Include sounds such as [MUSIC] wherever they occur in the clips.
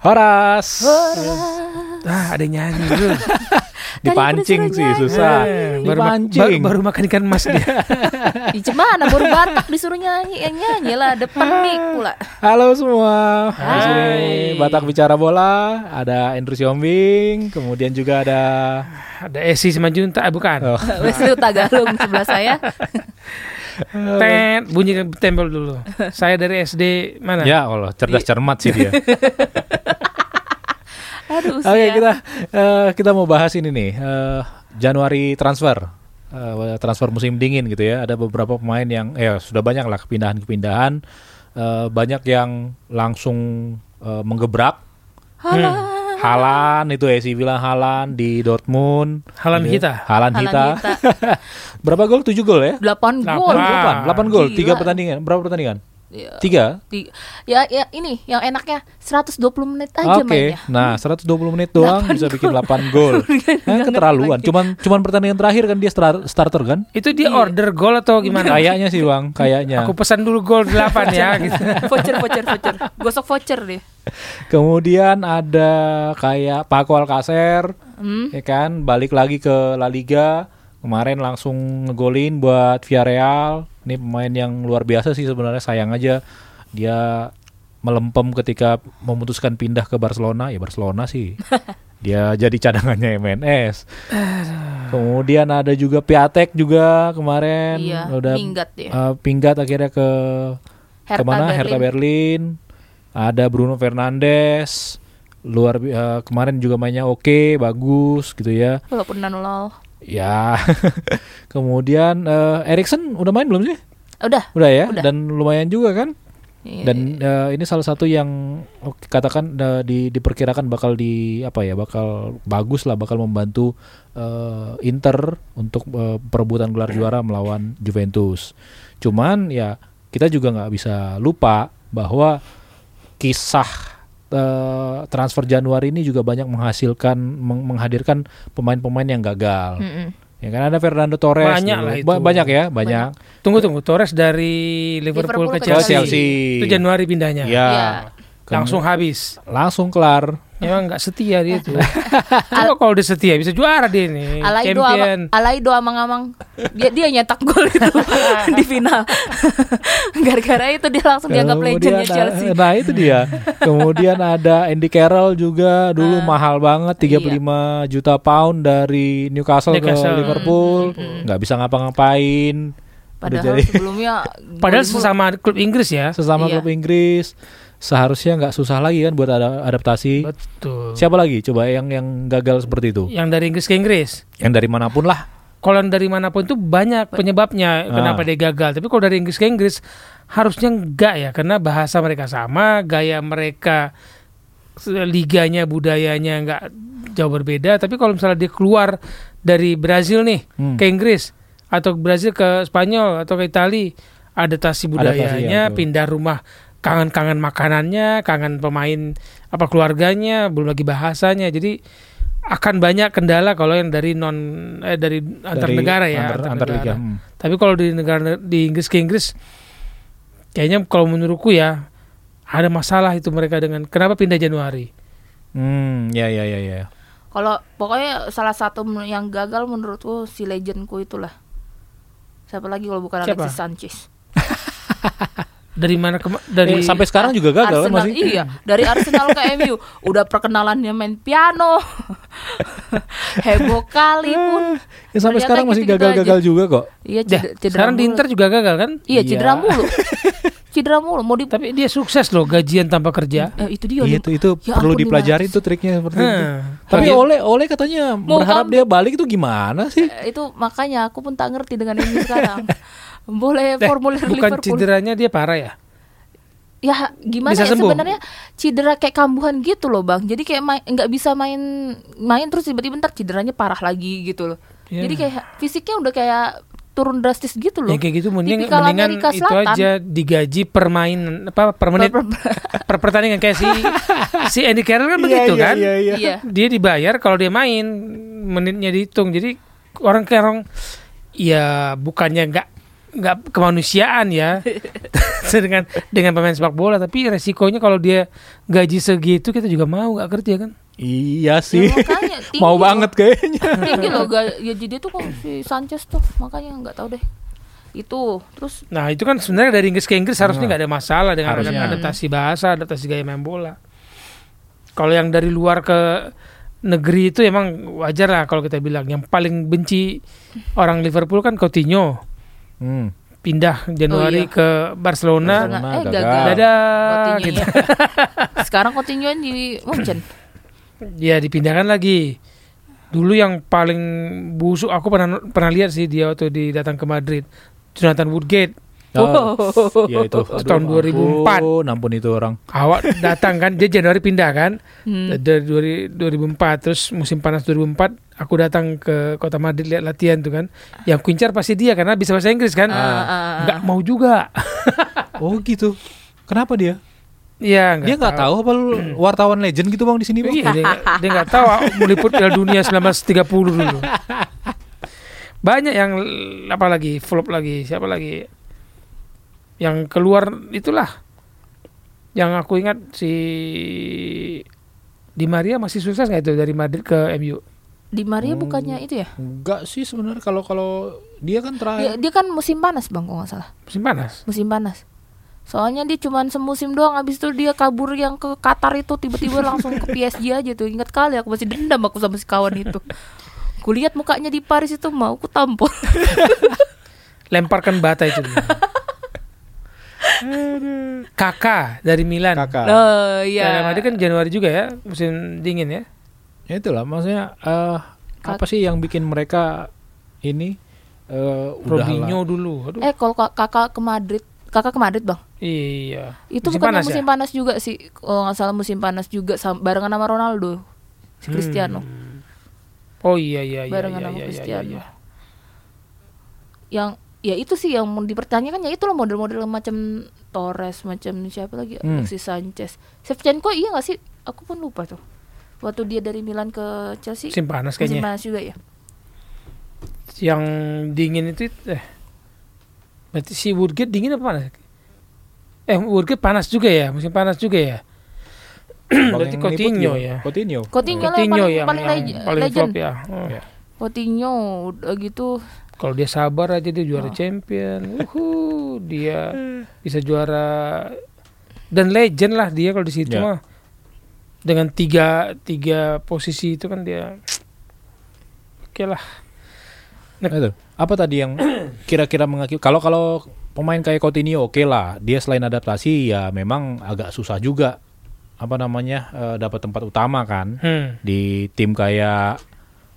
Horas. Ah, ada nyanyi dulu. [LAUGHS] Dipancing sih susah. Eh, baru, ma- Dipancing. baru, baru makan ikan mas dia. [LAUGHS] Ih, gimana baru Batak disuruh nyanyi, yang nyanyi lah depan mic pula. Halo semua. Di Hai. sini Batak bicara bola, ada Andrew Siombing, kemudian juga ada ada Esi Simanjunta, eh, bukan. oh, [LAUGHS] Wes itu Tagalog sebelah saya. Tet, bunyi tempel dulu. [LAUGHS] Saya dari SD mana? ya Allah, cerdas cermat sih dia. [LAUGHS] Aduh, Oke, kita eh, kita mau bahas ini nih, eh, Januari transfer. Eh, transfer musim dingin gitu ya. Ada beberapa pemain yang eh sudah banyak lah kepindahan-kepindahan. Eh, banyak yang langsung eh, menggebrak. Halah. Halan itu Esi bilang Halan di Dortmund. Halan Gitu. kita. Halan Halan kita. kita. [LAUGHS] Berapa gol? 7 gol ya? 8 gol. Delapan. 8, 8 gol, Gila. 3 pertandingan. Berapa pertandingan? Ya, 3. di- ya, ya ini yang enaknya 120 menit aja Oke. mainnya. Nah, 120 menit doang bisa bikin 8 gol. Hah, [LAUGHS] keterlaluan. Cuman cuman pertandingan terakhir kan dia star- starter kan? Itu dia Iya. order gol atau gimana? [LAUGHS] Kayaknya sih, Bang, kayaknya. Aku pesan dulu gol 8 ya [LAUGHS] gitu. voucher voucher voucher. Gosok voucher deh. Kemudian ada kayak Paco Alcacer, Hmm. ya kan, balik lagi ke La Liga. Kemarin langsung ngegolin buat Villarreal. Ini pemain yang luar biasa sih sebenarnya sayang aja dia melempem ketika memutuskan pindah ke Barcelona. Ya Barcelona sih. [LAUGHS] dia jadi cadangannya MNS. Kemudian ada juga Piatek juga kemarin Iya, udah minggat dia. eh, pinggat akhirnya ke Hertha ke mana Berlin. Hertha Berlin ada Bruno Fernandes luar eh, kemarin juga mainnya oke bagus gitu ya Walaupun nanulal. Ya [LAUGHS] kemudian eh, Erikson udah main belum sih Udah. udah ya Udah. dan lumayan juga kan Iya, dan eh, ini salah satu yang katakan eh, di, diperkirakan bakal di apa ya bakal bagus lah bakal membantu eh, Inter untuk eh, perebutan gelar juara melawan Juventus. Cuman ya kita juga nggak bisa lupa bahwa kisah eh, transfer Januari ini juga banyak menghasilkan meng- menghadirkan pemain-pemain yang gagal. Mm-mm. Ya kan ada Fernando Torres, Banyak dulu. lah itu. Ba- banyak ya, banyak. Tunggu tunggu, Torres dari Liverpool, Liverpool ke ke Chelsea. Chelsea. Itu Januari pindahnya. Ya, Iya. Kem- Langsung habis. langsung kelar. Emang nggak setia dia tuh. [LAUGHS] Coba kalau dia setia bisa juara dia nih. Alai doa Champion. Alai doa amang-amang dia dia nyetak gol itu [LAUGHS] di final. [LAUGHS] Gara-gara itu dia langsung dianggap legendnya Chelsea. Nah itu dia. Kemudian ada Andy Carroll juga dulu Ah, mahal banget 35 juta pound dari Newcastle, Newcastle. ke Liverpool, nggak bisa ngapa-ngapain. Padahal jadi sebelumnya Padahal sesama klub Inggris ya. sesama Iya. klub Inggris seharusnya nggak susah lagi kan buat ada adaptasi. Betul. Siapa lagi coba yang yang gagal seperti itu? Yang dari Inggris ke Inggris. Yang dari mana pun lah. Kalau dari mana pun itu banyak penyebabnya kenapa Ah. dia gagal. Tapi kalau dari Inggris ke Inggris harusnya enggak ya karena bahasa mereka sama, gaya mereka liganya, budayanya enggak jauh berbeda. Tapi kalau misalnya dia keluar dari Brazil nih Hmm. ke Inggris atau Brazil ke Spanyol atau ke Itali, adaptasi budayanya, betul. pindah rumah, kangen-kangen makanannya, kangen pemain apa keluarganya, belum lagi bahasanya. Jadi akan banyak kendala kalau yang dari non eh dari antar Dari negara ya, antar, antar antar liga. negara. Hmm. Tapi kalau di negara di Inggris ke Inggris kayaknya kalau menurutku ya ada masalah itu mereka dengan kenapa pindah Januari. Hmm, ya ya ya ya. Kalau pokoknya salah satu yang gagal menurutku si legendku itulah. Siapa lagi kalau bukan Siapa? Alexis Sanchez? [LAUGHS] Dari mana ke dari Eh, sampai sekarang juga gagal kan Arsenal, masih. Iya, dari Arsenal ke MU udah perkenalannya main piano. [LAUGHS] Heboh kali pun. Ya, sampai Ternyata sekarang masih gagal-gagal juga kok. Iya, cedera, cedera sekarang di mulu. Inter juga gagal kan? Iya, cedera Iya. mulu. [LAUGHS] cedera mulu. Mau di Tapi dia sukses loh gajian tanpa kerja. Eh, itu dia. Iya itu itu Ya perlu dipelajari tuh triknya seperti itu. Hah. Tapi oleh oleh katanya Mau berharap kamu- dia balik itu gimana sih? Eh, itu makanya aku pun tak ngerti dengan ini sekarang. [LAUGHS] Boleh Eh, formulir bukan Liverpool. cederanya dia parah ya? Ya gimana Bisa ya sembuh? sebenarnya cedera kayak kambuhan gitu loh bang. Jadi kayak main nggak bisa main main terus tiba-tiba ntar cederanya parah lagi gitu loh. Iya. Jadi kayak fisiknya udah kayak turun drastis gitu loh. Ya kayak gitu mending Tipikal mendingan Amerika itu Selatan. aja digaji per main apa per menit Per- per- [LAUGHS] per pertandingan kayak si [LAUGHS] si Andy Carroll kan Iya, begitu iya, kan? iya, iya. Iya. Dia dibayar kalau dia main menitnya dihitung. Jadi orang kayak orang ya bukannya nggak nggak kemanusiaan ya [LAUGHS] dengan dengan pemain sepak bola tapi resikonya kalau dia gaji segitu kita juga mau nggak kerja kan Iya Ya, sih. makanya [LAUGHS] tinggi Mau loh. banget kayaknya. [LAUGHS] tinggi loh ga- gaji dia tuh kok si Sanchez tuh makanya nggak tahu deh itu terus nah itu kan sebenarnya dari Inggris ke Inggris harusnya Nah, nggak ada masalah dengan harusnya. adaptasi bahasa adaptasi gaya main bola kalau yang dari luar ke negeri itu emang wajar lah kalau kita bilang yang paling benci orang Liverpool kan Coutinho Hmm. pindah Januari iya. ke Barcelona, Barcelona. eh gagal. gagal dadah gitu. [LAUGHS] sekarang Coutinho di Munchen ya dipindahkan lagi dulu yang paling busuk aku pernah pernah lihat sih dia waktu di datang ke Madrid Jonathan Woodgate Oh, ya itu. Aduh, Tahun 2004. Ampun, ampun itu orang. awak datang kan dia Januari pindah kan Hmm. dari 2000 2004 terus musim panas 2004 aku datang ke kota Madrid lihat latihan tuh kan yang kuncar pasti dia karena bisa bahasa Inggris kan Ah, ah, ah. nggak mau juga [LAUGHS] Oh gitu. Kenapa dia? Iya dia nggak tahu apa lu wartawan legend gitu bang di sini bang? Iya, dia nggak- tahu meliput Piala Dunia 1930 dulu. [LAUGHS] Banyak yang apa lagi flop lagi siapa lagi yang keluar itulah yang aku ingat si Di Maria masih sukses nggak itu dari Madrid ke MU? di Maria Hmm. bukannya itu ya Enggak sih sebenarnya kalau kalau dia kan dia, terakhir. dia kan musim panas bang kalau nggak salah Musim panas. musim panas soalnya dia cuma semusim doang habis itu dia kabur yang ke Qatar itu tiba-tiba [LAUGHS] langsung ke PSG aja tuh ingat kali aku masih dendam aku sama si kawan itu kulihat mukanya di Paris itu mau aku tampol [LAUGHS] Lemparkan bata itu. [LAUGHS] Kakak dari Milan. Kakak. oh Ya, iya Madrid kan Januari juga ya, musim dingin ya. Ya itulah maksudnya eh apa sih yang bikin mereka ini eh udah Robinho dulu. Aduh. eh kalau kak- kakak ke Madrid kakak ke Madrid bang Iya. itu Musim bukan panas ya? musim panas juga sih kalau nggak salah musim panas juga barengan sama Ronaldo si Cristiano Oh iya iya iya. barengan iya, sama iya, iya, Cristiano iya. yang ya itu sih yang mau dipertanyakan ya itu loh model-model macam Torres macam siapa lagi Hmm. Alexis Sanchez Shevchenko iya nggak sih aku pun lupa tuh waktu dia dari Milan ke Chelsea Musim panas musim kayaknya. panas juga ya Yang dingin itu eh berarti si Woodgate dingin apa panas? Eh Woodgate panas juga ya, musim panas juga ya. Berarti Coutinho ya. Coutinho. Coutinho, lah yang Coutinho paling, yang, paling, yang paling legend flop ya. Oh. Ya. Coutinho udah gitu Kalau dia sabar aja dia juara Oh. champion. Uhu, [LAUGHS] dia bisa juara dan legend lah dia kalau di situ Ya. mah. Dengan tiga tiga posisi itu kan dia Oke lah. Nah, itu. Apa tadi yang [CLEARS THROAT] kira-kira mengakibat kalau kalau pemain kayak Coutinho oke lah, dia selain adaptasi ya memang agak susah juga apa namanya eh, dapat tempat utama kan Hmm. di tim kayak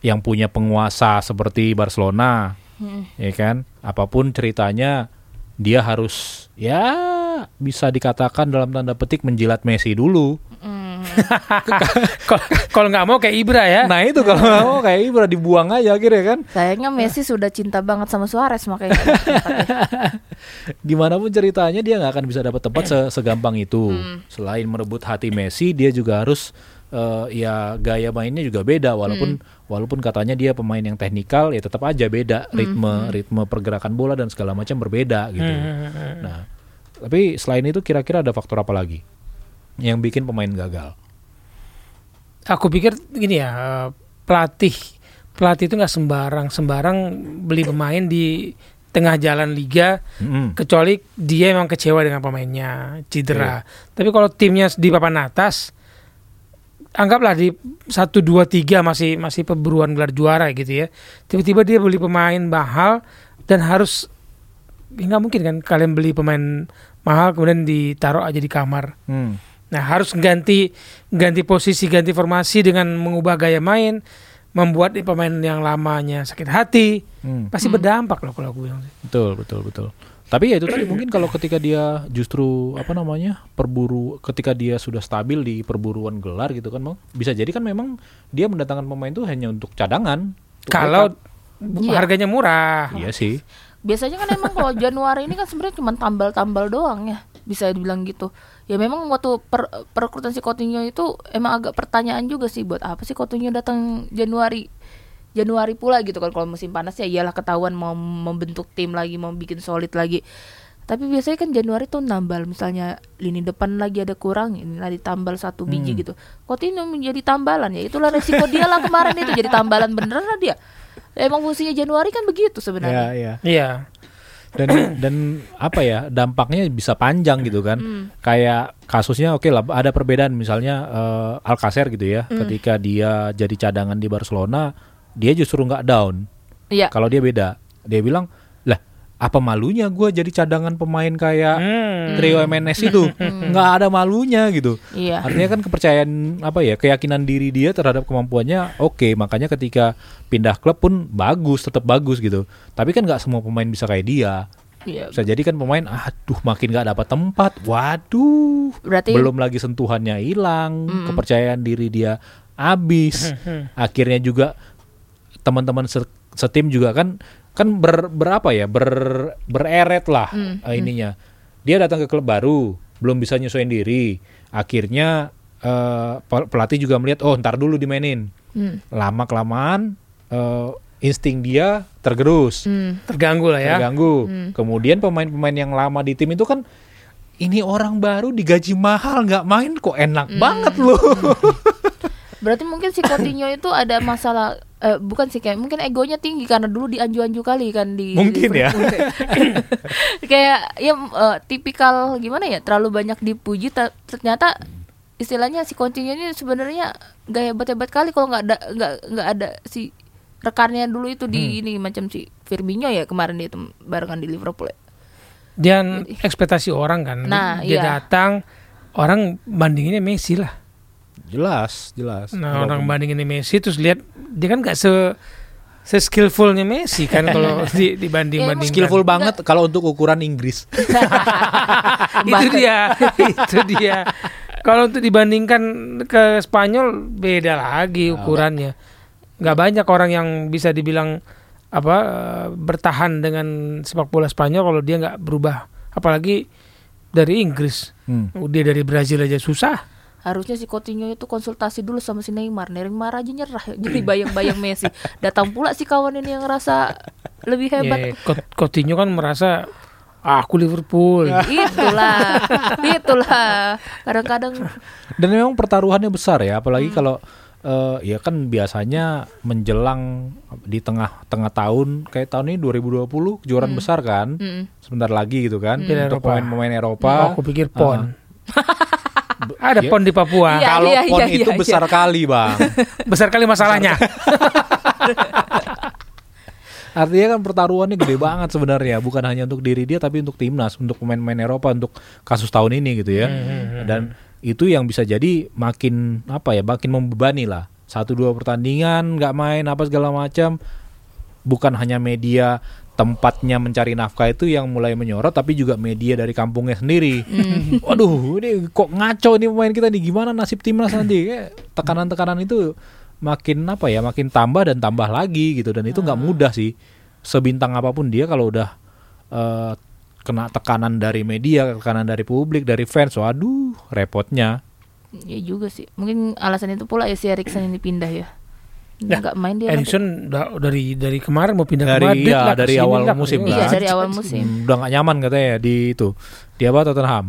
yang punya penguasa seperti Barcelona, Hmm. ya kan? Apa pun ceritanya dia harus ya bisa dikatakan dalam tanda petik menjilat Messi dulu. Hmm. [LAUGHS] Kalau kalau nggak mau kayak Ibra ya. Nah itu kalau nggak mau kayak Ibra dibuang aja akhirnya kan. sayangnya Messi sudah cinta banget sama Suarez makanya Gimana [LAUGHS] pun ceritanya dia nggak akan bisa dapat tempat [LAUGHS] se- segampang itu. Selain merebut hati Messi, dia juga harus eh, ya gaya mainnya juga beda walaupun walaupun katanya dia pemain yang teknikal ya tetap aja beda ritme ritme pergerakan bola dan segala macam berbeda gitu. Hmm. Nah, tapi selain itu kira-kira ada faktor apa lagi yang bikin pemain gagal? Aku pikir gini ya pelatih pelatih itu nggak sembarang sembarang beli pemain di tengah jalan liga Mm-mm. kecuali dia emang kecewa dengan pemainnya cedera. Tapi kalau timnya di papan atas anggaplah di satu dua tiga masih masih perburuan gelar juara gitu ya. Tiba-tiba dia beli pemain mahal dan harus ya nggak mungkin kan kalian beli pemain mahal kemudian ditaruh aja di kamar. Hmm. Nah, harus ganti ganti posisi, ganti formasi dengan mengubah gaya main, membuat pemain yang lamanya sakit hati, Hmm. pasti berdampak loh kalau aku bilang. Betul, betul, betul. Tapi ya itu tadi mungkin kalau ketika dia justru apa namanya perburu, ketika dia sudah stabil di perburuan gelar gitu kan, Bang, bisa jadi kan memang dia mendatangkan pemain itu hanya untuk cadangan. untuk Kalau Iya. harganya murah. iya sih, biasanya kan emang kalau [LAUGHS] Januari ini kan sebenarnya cuma tambal-tambal doang ya bisa dibilang gitu ya memang waktu per, perekrutan si Coutinho itu emang agak pertanyaan juga sih buat apa sih Coutinho datang Januari Januari pula gitu kan kalau musim panas ya iyalah ketahuan mau membentuk tim lagi mau bikin solid lagi tapi biasanya kan Januari tuh nambal misalnya lini depan lagi ada kurang ini lah ditambal satu biji Hmm. gitu Coutinho menjadi tambalan ya itulah resiko dia lah kemarin itu jadi tambalan beneran lah dia emang fungsinya Januari kan begitu Ya, sebenarnya ya. Iya. Dan dan apa ya dampaknya bisa panjang gitu kan. Kayak kasusnya oke lah ada perbedaan misalnya eh, Alcacer gitu ya. Ketika dia jadi cadangan di Barcelona, dia justru nggak down. Iya Kalau dia beda, dia bilang lah apa malunya gue jadi cadangan pemain kayak Hmm. trio MNS itu [LAUGHS] nggak ada malunya gitu. iya Artinya kan kepercayaan apa ya keyakinan diri dia terhadap kemampuannya oke makanya ketika pindah klub pun bagus tetap bagus gitu. Tapi kan nggak semua pemain bisa kayak dia. iya Bisa jadi kan pemain aduh makin nggak dapat tempat. Waduh. berarti Belum lagi sentuhannya hilang, kepercayaan diri dia habis. Akhirnya juga teman-teman se- setim juga kan kan ber, berapa ya? Ber bereret lah eh, ininya. Dia datang ke klub baru belum bisa nyesuaiin diri. Akhirnya eh, pel- pelatih juga melihat oh ntar dulu dimainin. Hmm. lama kelamaan eh, insting dia tergerus. Hmm. Terganggu lah ya. terganggu. Kemudian pemain-pemain yang lama di tim itu kan ini orang baru digaji mahal nggak main kok enak banget loh. Berarti mungkin si Coutinho itu ada masalah eh, bukan sih kayak mungkin egonya tinggi karena dulu dianju-anju kali kan di Mungkin ya. Liverpool. [LAUGHS] kayak ya eh, tipikal gimana ya terlalu banyak dipuji ta- ternyata istilahnya si Coutinho ini sebenarnya gak hebat-hebat kali kalau nggak ada nggak nggak ada si rekannya dulu itu Hmm. di ini macam si Firmino ya kemarin dia itu barengan di Liverpool ya. Dan ekspektasi orang kan. Nah, dia iya. datang orang bandinginnya Messi lah. Jelas jelas Nah, orang bandinginnya Messi terus lihat dia kan nggak se se skillfulnya Messi kan [LAUGHS] kalau di, dibanding bandingkan. skillful banget kalau untuk ukuran Inggris [LAUGHS] itu dia, itu dia. Kalau untuk dibandingkan ke Spanyol beda lagi ukurannya. Nggak banyak orang yang bisa dibilang apa eh, bertahan dengan sepak bola Spanyol kalau dia nggak berubah. Apalagi dari Inggris. Hmm. Dia dari Brazil aja susah. Harusnya si Coutinho itu konsultasi dulu sama si Neymar. Neymar aja nyerah. Jadi bayang-bayang Messi. Datang pula si kawan ini yang ngerasa lebih hebat. Ya, Cot- Coutinho kan merasa "Ah, aku Liverpool. itulah itulah kadang-kadang Dan memang pertaruhannya besar ya, apalagi kalau eh, ya kan biasanya menjelang di tengah-tengah tahun kayak tahun ini 2020 kejuaraan besar kan, mm, sebentar lagi gitu kan Piala untuk Eropa. pemain-pemain Oh, Eropa. aku pikir pon. [LAUGHS] Ada Ya. pon di Papua. Iya. Kalau pon iya, itu iya. besar kali bang, [LAUGHS] Besar kali masalahnya. [LAUGHS] artinya kan pertaruhannya gede banget sebenarnya, bukan hanya untuk diri dia tapi untuk timnas, untuk pemain-pemain Eropa, untuk kasus tahun ini gitu ya. Dan itu yang bisa jadi makin apa ya, makin membebani lah. Satu dua pertandingan nggak main apa segala macam, bukan hanya media tempatnya mencari nafkah itu yang mulai menyorot tapi juga media dari kampungnya sendiri. Waduh, ini kok ngaco nih pemain kita nih gimana nasib timnas nanti? Tekanan-tekanan itu makin apa ya, makin tambah dan tambah lagi gitu dan itu nggak mudah sih. Sebintang apa pun dia kalau udah eh, kena tekanan dari media, tekanan dari publik, dari fans, waduh, repotnya. ya juga sih mungkin alasan itu pula ya si Erikson ini pindah ya Ya, nggak main dia Edison da- dari dari kemarin mau pindah Dari- ke Madrid lah, dari awal lah, musim iya kan? dari awal musim Hmm, udah nggak nyaman katanya di itu. Dia apa Tottenham?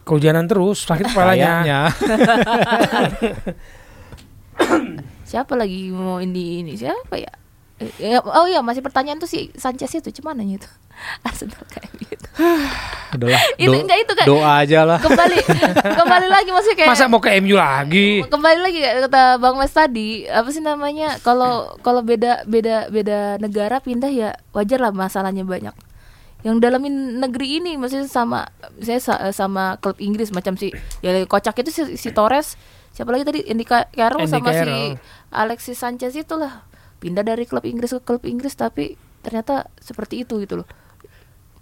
Kehujanan terus, sakit kepalanya. [LAUGHS] Siapa lagi mau ini ini siapa ya ya, oh iya masih pertanyaan tuh si Sanchez itu cuman itu [LAUGHS] Arsenal kayak gitu [SIGHS] Udahlah. [LAUGHS] Itu enggak itu kan. Doa aja lah. kembali [LAUGHS] kembali lagi maksudnya kayak Masa mau ke MU lagi? kembali lagi kata Bang Mas tadi apa sih namanya kalau kalau beda beda beda negara pindah ya wajar lah masalahnya banyak yang dalamin negeri ini maksudnya sama saya sa- sama klub Inggris macam si ya kocak itu si, si Torres siapa lagi tadi Andy Ca- Carroll sama si. Alexis Sanchez itulah pindah dari klub Inggris ke klub Inggris tapi ternyata seperti itu gitu loh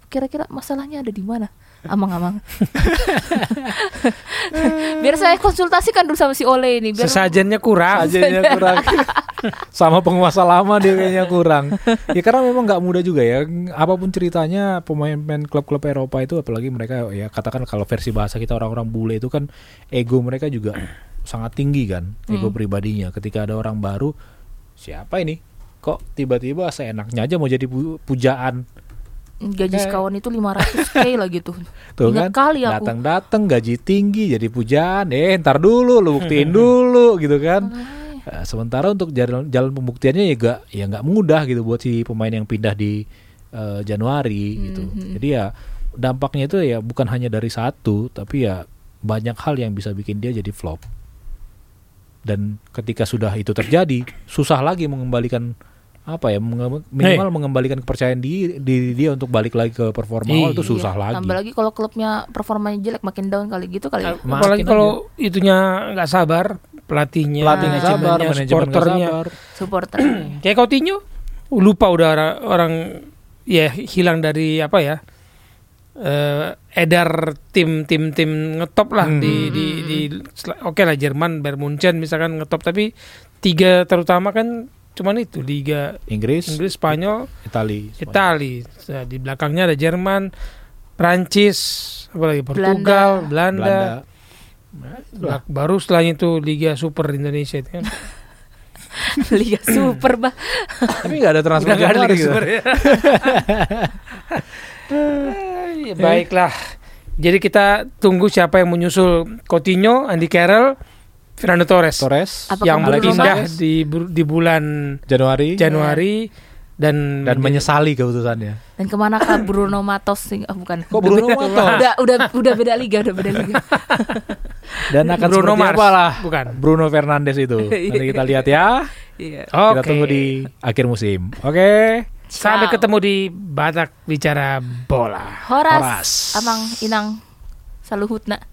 kira-kira masalahnya ada di mana amang-amang [LAUGHS] biar saya konsultasikan dulu sama si Ole ini biar Sesajennya kurang. Sajanya kurang. [LAUGHS] Sama penguasa lama dia kayaknya kurang. Ya karena memang nggak mudah juga ya. Apa pun ceritanya pemain-pemain klub-klub Eropa itu apalagi mereka ya katakan kalau versi bahasa kita orang-orang bule itu kan ego mereka juga sangat tinggi kan, ego pribadinya. Ketika ada orang baru, siapa ini? kok tiba-tiba seenaknya aja mau jadi pu- pujaan Gaji sekawan itu 500k lah gitu. [LAUGHS] tuh Ingat kan kali aku. datang-datang gaji tinggi jadi pujaan eh ntar dulu lu buktiin [LAUGHS] dulu gitu kan Eh, sementara untuk jalan jalan pembuktiannya ya gak ya nggak mudah gitu buat si pemain yang pindah di eh, Januari gitu Mhm. jadi ya dampaknya itu ya bukan hanya dari satu tapi ya banyak hal yang bisa bikin dia jadi flop dan ketika sudah itu terjadi susah lagi mengembalikan apa ya menge- minimal mengembalikan kepercayaan di diri dia untuk balik lagi ke performa awal itu Iya, susah lagi Tambah lagi kalau klubnya performanya jelek makin down kali gitu kali. ya. Ma- Apalagi kalau itunya nggak sabar pelatihnya, pelatih nggak sabar manajemennya, manajemen nggak supporternya. sabar Supporter. Kayak Coutinho lupa udah orang, orang ya hilang dari apa ya? Eh edar tim tim tim ngetop lah Hmm. di di di oke lah Jerman Bayern Munchen misalkan ngetop tapi tiga terutama kan cuman itu Liga Inggris, Inggris Spanyol Itali Itali Nah, di belakangnya ada Jerman Prancis apalagi Portugal Belanda, Belanda Ba- baru setelahnya itu Liga Super Indonesia itu kan [LAUGHS] Liga Super bah. tapi nggak ada transfer Januari Liga gitu. Super ya. [LAUGHS] Ya, baiklah jadi kita tunggu siapa yang menyusul Coutinho Andy Carroll Fernando Torres Torres Apakah yang Bruno pindah Mars? di bu- di bulan Januari Januari dan dan menyesali keputusannya Dan ke mana kah Bruno Matos? Ah, bukan. Kok Bruno Matos? Udah udah udah beda liga, udah beda liga. [LAUGHS] dan akan Bruno seperti Mars apa lah bukan Bruno Fernandes itu [LAUGHS] nanti kita lihat ya Iya. kita tunggu di akhir musim oke sampai Ciao. ketemu di Batak bicara bola Horas, Horas. Amang Inang Saluhutna.